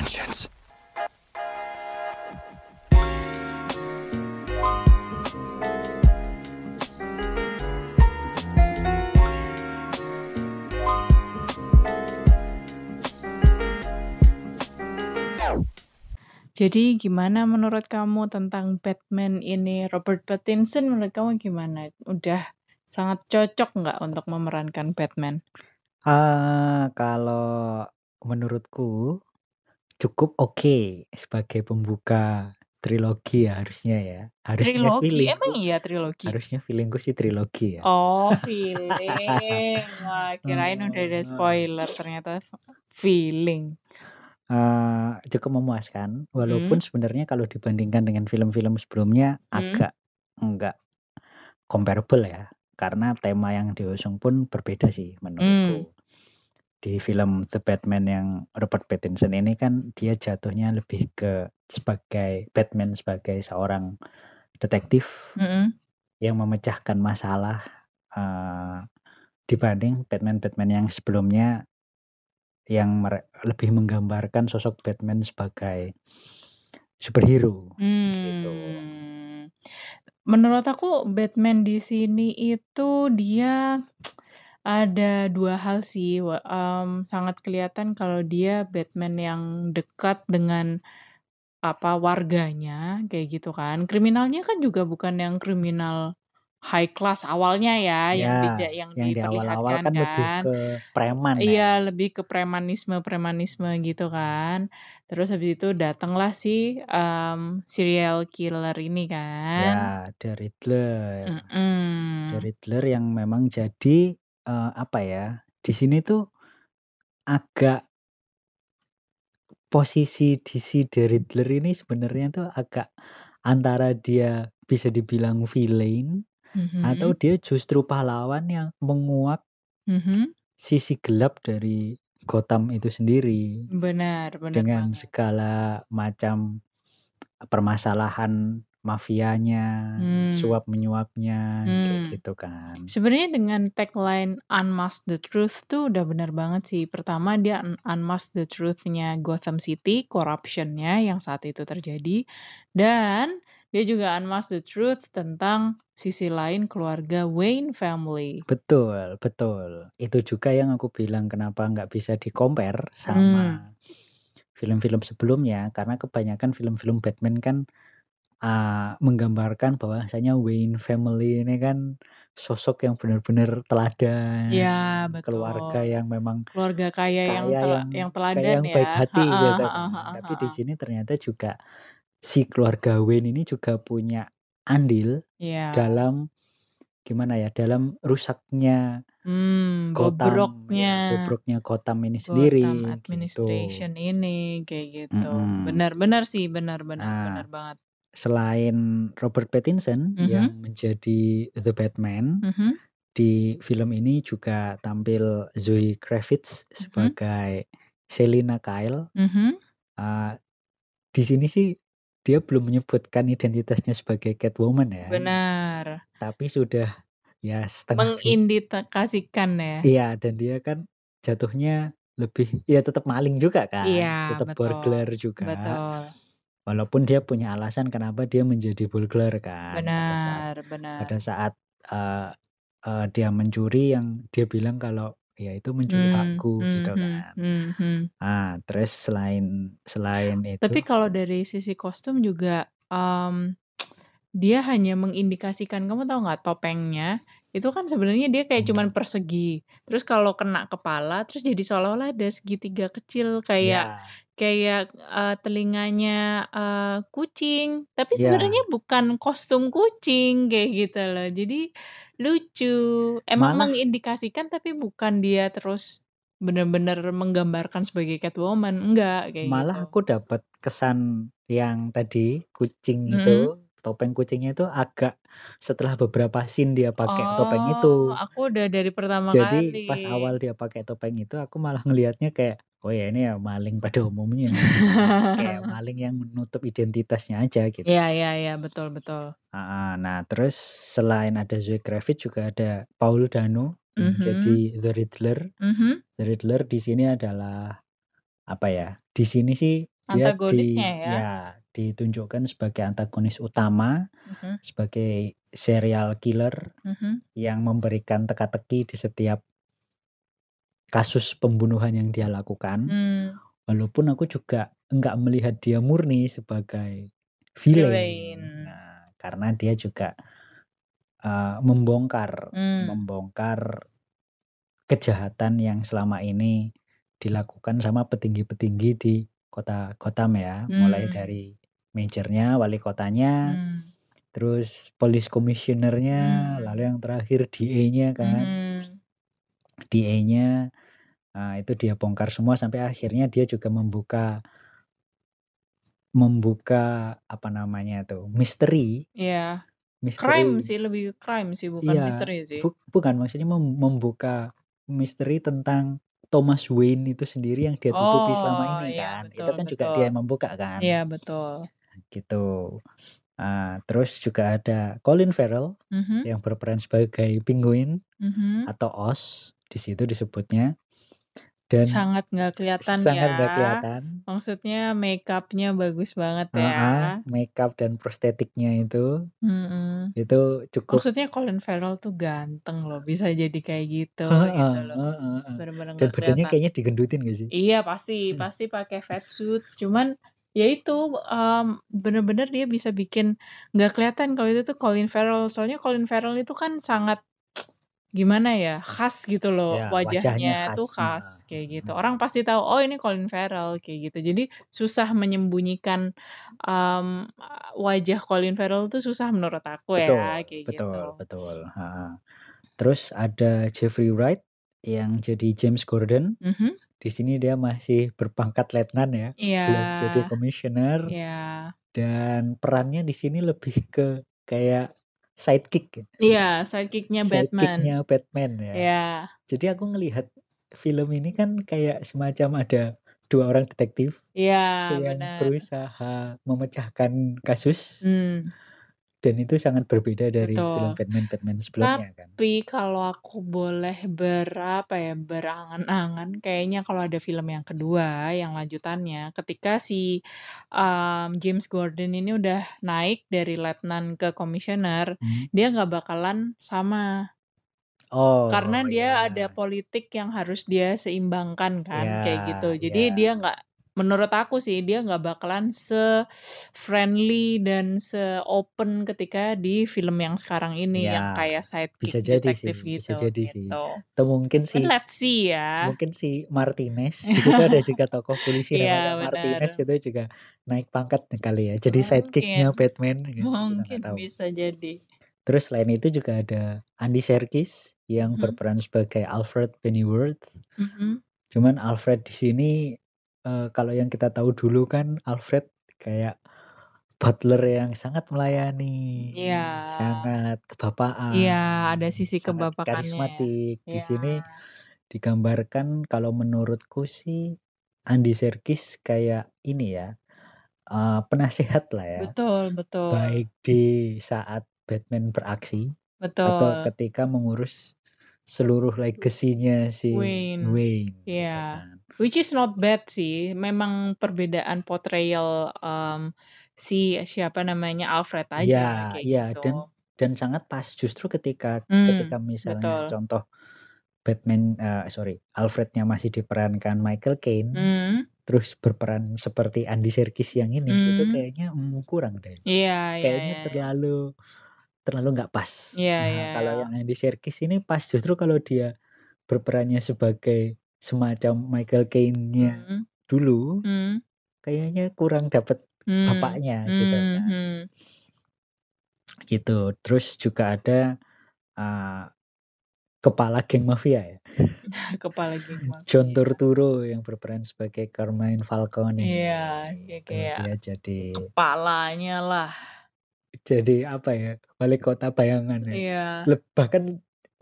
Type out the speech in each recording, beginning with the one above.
intentions. Jadi gimana menurut kamu tentang Batman ini? Robert Pattinson menurut kamu gimana? Udah sangat cocok nggak untuk memerankan Batman? Ah, kalau menurutku cukup oke sebagai pembuka trilogi ya harusnya ya. Harusnya Trilogi? Emang iya trilogi? harusnya feeling-ku sih trilogi ya. Oh, feeling. Wah, kirain udah ada Eee spoiler, ternyata feeling. Eee, cukup memuaskan, walaupun Mhm. sebenarnya kalau dibandingkan dengan film-film sebelumnya Mhm. agak enggak comparable ya, karena tema yang diusung pun berbeda sih menurutku. Di film The Batman yang Robert Pattinson ini kan dia jatuhnya lebih ke sebagai Batman sebagai seorang detektif Mhm. yang memecahkan masalah, eee, dibanding Batman-Batman yang sebelumnya yang lebih menggambarkan sosok Batman sebagai superhero, gitu. Mmm. Menurut aku Batman di sini itu dia ada 2 hal sih, wa mmm, sangat kelihatan kalau dia Batman yang dekat dengan, apa, warganya, kayak gitu kan. Kriminalnya kan juga bukan yang kriminal high class awalnya ya, yang dija Ya, yang yang di awal-awal diperlihatkan kan lebih kan. ke preman Iya, ya. lebih ke premanisme-premanisme gitu kan. Terus habis itu datanglah si, mmm, serial killer ini kan. Ya, The Riddler. The Mhm. Riddler yang memang jadi, eee, apa ya, di sini tuh agak posisi si The Riddler ini sebenarnya tuh agak antara dia bisa dibilang villain atau Mhm. dia justru pahlawan yang menguak Mhm. sisi gelap dari Gotham itu sendiri. Benar benar Dengan banget. segala macam permasalahan mafianya, Mmm. suap-menyuapnya, kayak Mmm. gitu kan. Sebenarnya dengan tagline "Unmask the Truth" tuh udah benar banget sih. Pertama dia un unmask the truth-nya Gotham City, corruption-nya yang saat itu terjadi, dan dia juga unmask the truth tentang sisi lain keluarga Wayne family. Betul betul. Itu juga yang aku bilang kenapa nggak bisa di-compare Mmm. sama film-film sebelumnya, karena kebanyakan film-film Batman kan, eee, menggambarkan bahwasanya Wayne family ini kan sosok yang benar-benar Iya, teladan, keluarga betul. yang memang Keluarga kaya yang kaya tela yang yang kaya teladan yang ya. baik hati Heeh gitu kan. heeh Tapi di heeh. sini ternyata juga si keluarga Wayne ini juga punya andil Iya. dalam gimana ya, dalam rusaknya Mmm, Gotham bobroknya ya, bobroknya Gotham ini Gotham sendiri, gitu. administration ini, kayak gitu. Mhm. Benar benar sih, benar benar Nah, benar banget. Selain Robert Pattinson Mhm. yang menjadi The Batman, Mhm. di film ini juga tampil Zoe Kravitz Mhm. sebagai Selina Kyle. Mhm. Eee, di sini sih dia belum menyebutkan identitasnya sebagai Catwoman ya. Benar. Tapi sudah ya setengah Mengindikasikan ya. Iya, dan dia kan jatuhnya lebih ya tetap maling juga Iya, kan, tetap betul. burglar juga. Betul. Walaupun dia punya alasan kenapa dia menjadi burglar kan, pada saat Benar benar. pada saat, eee eee, dia mencuri yang dia bilang kalau, "Ya itu mencuri Mmm, hakku," gitu mhm kan. mhm. Nah, terus selain selain Tapi itu kalau dari sisi kostum juga, mmm, dia hanya mengindikasikan kamu tahu nggak topengnya, itu kan sebenarnya dia kayak cuman persegi, terus kalau kena kepala, terus jadi seolah-olah ada segitiga kecil kayak Iya. kayak, eee, telinganya, eee, kucing, tapi Iya. sebenarnya bukan kostum kucing, kayak gitu loh. Jadi lucu. Emang Malah mengindikasikan tapi bukan dia terus benar-benar menggambarkan sebagai Catwoman, enggak, kayak malah gitu. aku dapat kesan yang tadi, kucing Mhm. itu, topeng kucingnya itu agak setelah beberapa scene dia pakai topeng Oh, itu. aku udah dari pertama Jadi kali. pas awal dia pakai topeng itu aku malah ngelihatnya kayak, "Oh ya ini ya maling pada umumnya," kayak maling yang menutup identitasnya aja gitu. Iya iya iya, betul betul. Nah, terus selain ada Zoe Kravitz juga ada Paul Dano yang Mhm. jadi The Riddler. Mhm. The Riddler di sini adalah apa ya, di sini sih Dia Antagonisnya di ya? ya, ditunjukkan sebagai antagonis utama, Mhm. sebagai serial killer Mhm. yang memberikan teka-teki di setiap kasus pembunuhan yang dia lakukan. Mmm. Walaupun aku juga enggak melihat dia murni sebagai villain. Villain. Nah, karena dia juga, eee, membongkar Mmm. membongkar kejahatan yang selama ini dilakukan sama petinggi-petinggi di kota Gotham ya. Mulai Mmm. dari mayornya, wali kotanya, Mmm. terus police commissioner-nya, lalu Mmm. yang terakhir DA-nya kan. Mhm. DA-nya, eee, itu dia bongkar semua sampai akhirnya dia juga membuka membuka apa namanya tuh, misteri. Iya. Crime Misteri sih, lebih ke crime sih, bukan Iya, misteri sih. buk bukan, maksudnya mem membuka misteri tentang Thomas Wayne itu sendiri yang dia tutupi selama Oh, ini iya, kan. Itu betul kan juga betul. dia yang membuka kan. Iya, betul. Gitu. Eee, terus juga ada Colin Farrell Mhm. yang berperan sebagai Penguin Mhm. atau Oz, di situ disebutnya. Dan Sangat nggak kelihatan sangat nggak ya. kelihatan. Maksudnya make-up-nya bagus banget ya. makeup dan prostetiknya itu, Mhm. itu cukup Maksudnya Colin Farrell tuh ganteng loh, bisa jadi kayak gitu, Heeh gitu loh. heeh heeh. Bener-bener Dan nggak badannya kelihatan. kayaknya digendutin nggak sih? Iya, pasti Mhm. pasti pakai fatsuit. Cuman ya itu, mmm, bener-bener dia bisa bikin nggak kelihatan kalau itu tuh Colin Farrell. Soalnya Colin Farrell itu kan sangat gimana ya, khas gitu loh, Ya, wajahnya wajahnya tuh khas. Heeh khas, kayak gitu. heeh. Orang pasti tahu, "Oh, ini Colin Farrell," kayak gitu. Jadi susah menyembunyikan, mmm, wajah Colin Farrell tuh susah menurut aku Betul ya, kayak betul gitu. betul, heeh. Terus ada Jeffrey Wright yang jadi James Gordon. Mhm. Di sini dia masih berpangkat letnan ya, Iya. belum jadi komisioner. Iya. Dan perannya di sini lebih ke kayak sidekick ya. Iya, sidekick-nya Batman. Sidekick-nya Batman ya. Iya. Jadi aku ngelihat film ini kan kayak semacam ada 2 orang detektif Iya, yang bener. berusaha memecahkan kasus. Mmm. Dan itu sangat berbeda dari film Betul. Batman-Batman sebelumnya kan. Tapi kalau aku boleh ber apa ya, berangan-angan, kayaknya kalau ada film yang kedua, yang lanjutannya, ketika si, mmm, James Gordon ini udah naik dari letnan ke komisioner, Mhm. dia nggak bakalan sama. Karena Oh, dia ada ya. politik yang harus dia seimbangkan kan, Ya kayak gitu. Jadi dia ya. nggak menurut aku sih, dia nggak bakalan se-friendly dan se-open ketika di film yang sekarang ini, yang Ya, kayak sidekick bisa jadi detektif sih bisa gitu, jadi sih. gitu. Atau mungkin But si let's see ya. mungkin si Martinez, di situ ada juga tokoh polisi namanya bener. Martinez itu juga naik pangkat kali ya, jadi sidekick-nya. Batman gitu, Mungkin bisa jadi. Terus selain itu juga ada Andy Serkis yang Mhm. berperan sebagai Alfred Pennyworth. Mhm. Cuman Alfred di sini, eee, kalau yang kita tahu dulu kan Alfred kayak butler yang sangat melayani, Iya. sangat Iya, kebapaan, ada sisi sangat kebapakannya ya. karismatik. Di Iya. sini digambarkan kalau menurutku sih Andy Serkis kayak ini ya, eee, penasehat lah ya. Betul betul. Baik di saat Batman beraksi atau Betul. ketika mengurus seluruh legasinya si Wayne. Wayne gitu Iya. kan. Which is not bad sih. Memang perbedaan portrayal, mmm, si siapa namanya, Alfred aja, Iya kayak iya, gitu. dan dan sangat pas justru ketika ketika Mmm, misalnya betul. contoh Batman eee, sorry, Alfred-nya masih diperankan Michael Caine, Mhm. terus berperan seperti Andy Serkis yang ini, itu Mmm. kayaknya, mmm, kurang deh. Iya iya Kayaknya iya iya. terlalu terlalu nggak pas. Iya iya Nah, kalau iya. yang Andy Serkis ini pas, justru kalau dia berperannya sebagai semacam Michael Caine-nya Mhm. dulu, Mhm. kayaknya kurang dapet Mmm, bapaknya gitu kan. mhm. Gitu. Terus juga ada, eee, kepala geng mafia ya. Kepala geng John mafia. Turturro yang berperan sebagai Carmine Falcone. Iya, ya Itu kayak dia jadi kepalanya lah. jadi apa ya, wali kota bayangan ya. Iya. Bahkan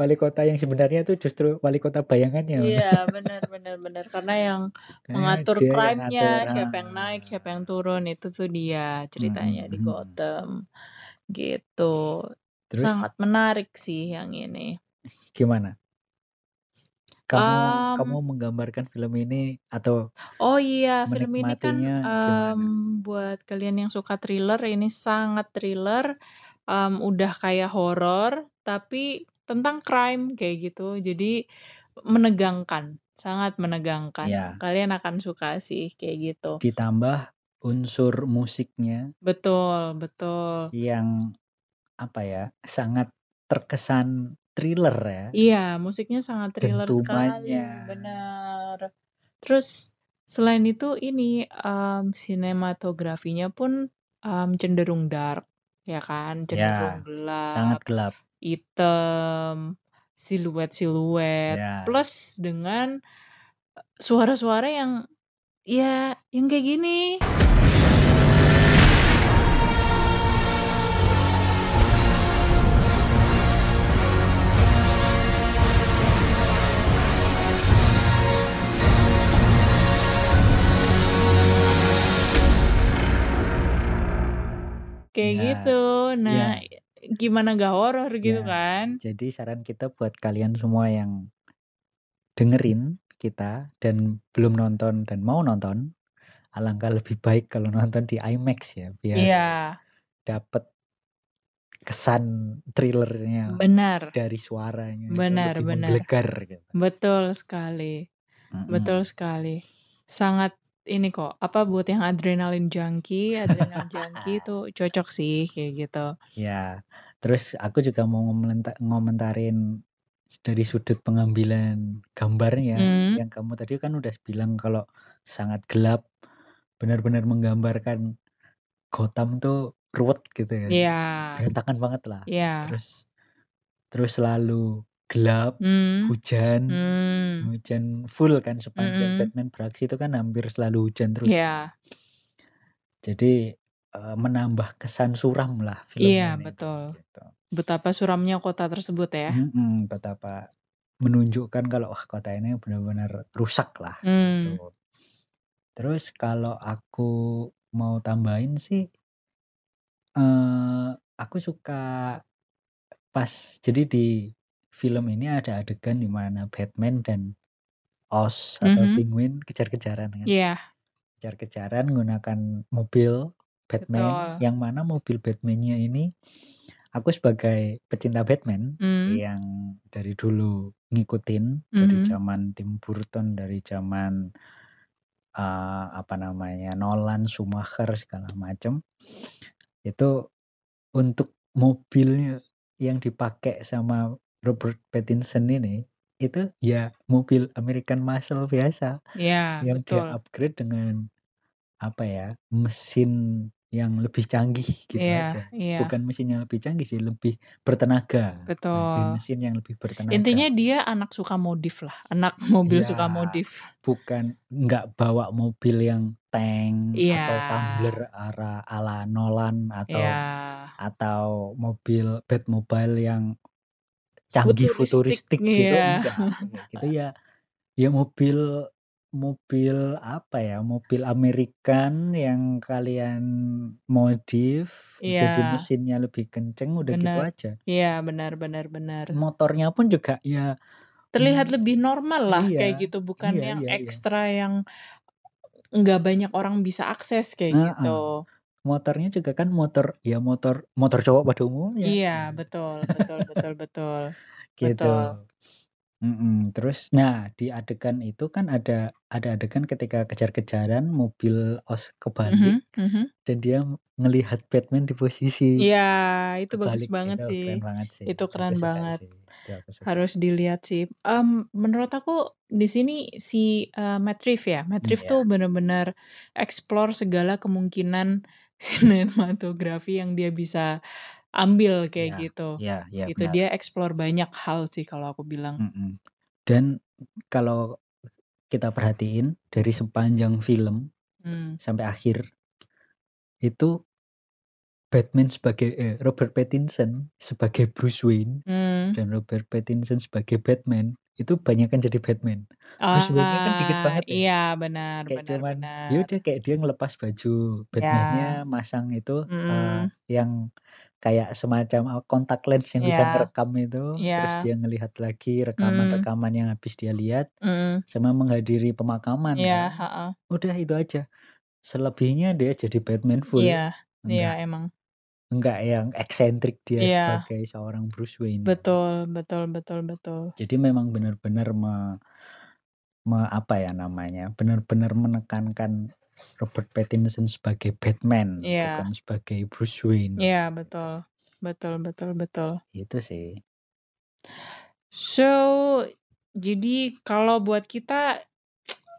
wali kota yang sebenarnya itu justru wali kota bayangannya. Iya, bener bener bener. Karena yang Kayaknya mengatur crime-nya, ngatur siapa yang naik, siapa ah. yang turun, itu tuh dia ceritanya Mhm di. Gotham, gitu. Terus Sangat menarik sih yang ini. Gimana? Kamu kamu Mmm. menggambarkan film ini atau Oh iya, film ini kan, gimana? mmm, buat kalian yang suka thriller, ini sangat thriller, mmm, udah kayak horor, tapi tentang crime kayak gitu. Jadi menegangkan, sangat menegangkan. Iya. Kalian akan suka sih kayak gitu. Ditambah unsur musiknya Betul betul. yang apa ya, sangat terkesan thriller ya. Iya, musiknya sangat thriller Dentumannya. sekali, bener. Terus selain itu ini, mmm, sinematografinya pun, mmm, cenderung dark, ya kan, cenderung Ya, sangat gelap, gelap. Hitam, siluet-siluet, Ya. plus dengan, e suara-suara yang, ya yang kayak gini. Kayak Iya, gitu. iya. Nah, gimana nggak horor gitu Ya, kan? jadi saran kita buat kalian semua yang dengerin kita dan belum nonton dan mau nonton, alangkah lebih baik kalau nonton di IMAX ya, biar Iya. dapet kesan thriller-nya Benar. dari suaranya Benar benar. gitu. Betul sekali betul Mhm. sekali. Sangat ini kok, apa, buat yang adrenaline junkie adrenal junkie itu cocok sih, kayak gitu. Ya, terus aku juga mau ngomentarin dari sudut pengambilan gambarnya, Mmm. yang kamu tadi kan udah bilang kalau sangat gelap, benar-benar menggambarkan Gotham tuh ruwet gitu ya, Iya. berantakan banget lah. Iya. Terus terus selalu gelap, Mmm, hujan, mmm. hujan full kan sepanjang Mhm. Batman beraksi itu kan hampir selalu hujan terus. Iya. Jadi, eee, menambah kesan suram lah film Iya, ini tuh, betul. gitu. Betapa suramnya kota tersebut ya. Mhm, betapa menunjukkan kalau, wah kota ini benar-benar rusak lah, Mmm. gitu. Terus kalau aku mau tambahin sih eee, aku suka pas jadi di film ini ada adegan di mana Batman dan Oz atau Mhm. Penguin kejar-kejaran kan. Iya. Kejar-kejaran menggunakan mobil Batman, Betul. yang mana mobil Batman-nya ini aku sebagai pecinta Batman Mmm. yang dari dulu ngikutin, dari Mhm. zaman Tim Burton, dari zaman eee, apa namanya, Nolan, Schumacher, segala macem. Itu untuk mobilnya yang dipakai sama Robert Pattinson ini, itu ya mobil American Muscle biasa, Iya, yang dia betul. upgrade dengan apa ya, mesin yang lebih canggih gitu Iya aja. iya. Bukan mesin yang lebih canggih sih, lebih bertenaga, lebih Betul. mesin yang lebih Intinya bertenaga. dia anak suka modif lah, anak mobil Iya, suka modif. bukan nggak bawa mobil yang tank Iya. atau tumbler ara ala Nolan atau Iya. atau mobil Batmobile yang canggih Futuristik, futuristik gitu, iya. enggak, kayak gitu ya ya mobil mobil apa ya, mobil American yang kalian modif, jadi Iya. mesinnya lebih kenceng, udah gitu Benar. aja. Iya, benar benar benar. Motornya pun juga ya Terlihat mmm, lebih normal lah kayak iya, gitu, bukan iya yang iya iya. ekstra yang nggak banyak orang bisa akses kayak Heeh, gitu. Motornya juga kan motor ya motor motor cowok pada umumnya, Iya, betul betul betul betul. Gitu. Betul. Mhm, terus nah di adegan itu kan ada ada adegan ketika kejar-kejaran mobil Oz kebalik Mhm mhm. dan dia ngelihat Batman di posisi Iya, itu bagus kebalik, banget itu sih. keren banget sih, Itu aku keren suka banget. sih, itu aku. Harus dilihat sih. Mmm, menurut aku di sini si, eee, Matt Reeves ya, Matt Reeves iya. tuh bener-bener explore segala kemungkinan sinematografi yang dia bisa ambil kayak Iya gitu. iya iya, Gitu, benar. dia explore banyak hal sih kalau aku bilang. Mhm, dan kalau kita perhatiin dari sepanjang film Mmm. sampai akhir itu Batman sebagai eh, Robert Pattinson sebagai Bruce Wayne Mmm. dan Robert Pattinson sebagai Batman, itu banyakan jadi Batman. Bruce Wayne-nya kan dikit banget ya. iya, benar Kayak benar cuman ya benar. udah kayak dia ngelepas baju. Batman-nya, masang itu, eee, Mhm. yang kayak semacam, eee, kontak lens yang bisa Iya. ngerekam itu, terus Iya. dia ngelihat lagi rekaman-rekaman yang habis dia lihat, Mhm. sama menghadiri pemakaman Iya, kan. heeh. Udah itu aja. Selebihnya dia jadi Batman full, Iya. Iya, emang. Enggak yang eksentrik dia Iya. sebagai seorang Bruce Wayne gitu. Betul betul betul betul. Jadi memang benar-benar me me apa ya namanya, benar-benar menekankan Robert Pattinson sebagai Batman, Iya. bukan sebagai Bruce Wayne, Iya, gitu. betul. Betul betul betul. Itu sih. So, jadi kalau buat kita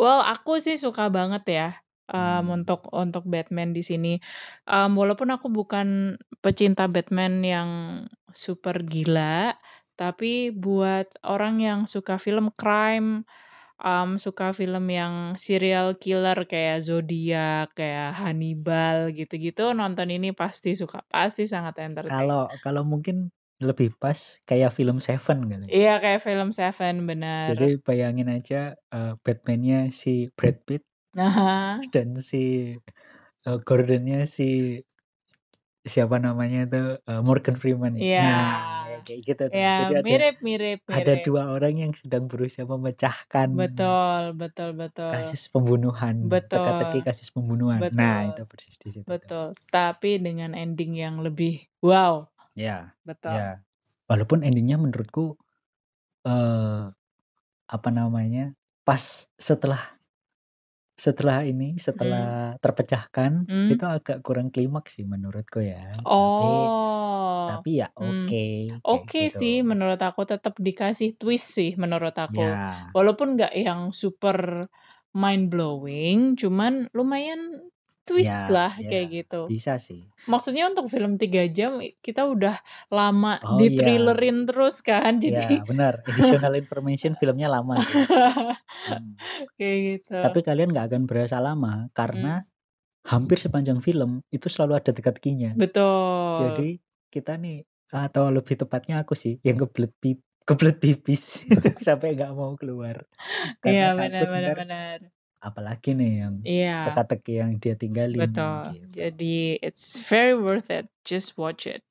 well, aku sih suka banget ya, Mmm. untuk untuk Batman di sini. Mmm, walaupun aku bukan pecinta Batman yang super gila, tapi buat orang yang suka film crime, mmm, suka film yang serial killer kayak Zodiac, kayak Hannibal, gitu-gitu, nonton ini pasti suka, pasti sangat entertain. Kalau kalau mungkin lebih pas kayak film Seven kali. Iya, kayak film Seven, bener. Jadi bayangin aja, eee, Batman-nya si Brad Pitt Heeh. dan si, eee, Gordon-nya si siapa namanya itu, eee, Morgan Freeman. Iya. Nah, ya kayak gitu tuh. Iya, Jadi ada mirip mirip ada mirip. 2 orang yang sedang berusaha memecahkan Betul betul betul. kasus pembunuhan, teka-teki Betul. kasus pembunuhan. Nah, itu Betul. persis di situ tuh. Betul. Tapi dengan ending yang lebih wow. Iya Betul. iya. Walaupun ending-nya menurutku, eee, apa namanya, pas setelah setelah ini, setelah terpecahkan, Mmm. itu agak kurang klimaks sih menurutku ya. Tapi Oh. tapi ya Mmm. oke, kayak Oke sih, gitu. menurut aku tetap dikasih twist sih menurut aku. Iya. Walaupun nggak yang super mind blowing, cuman lumayan twist Iya lah, iya. kayak gitu. Bisa sih. Maksudnya untuk film 3 jam, kita udah lama Oh, iya. di-thriller-in terus kan, jadi Iya, benar. Additional information filmnya lama tuh. Mhm. Kayak gitu. Tapi kalian nggak akan berasa lama, karena hampir sepanjang film itu selalu ada teka-tekinya. Betul. Jadi kita nih atau lebih tepatnya aku sih yang kebelet pip kebelet pipis sampai nggak mau keluar. Iya, bener entar bener. Apalagi nih yang Iya. teka-teki yang dia tinggalin, Betul. gitu. Jadi it's very worth it, just watch it.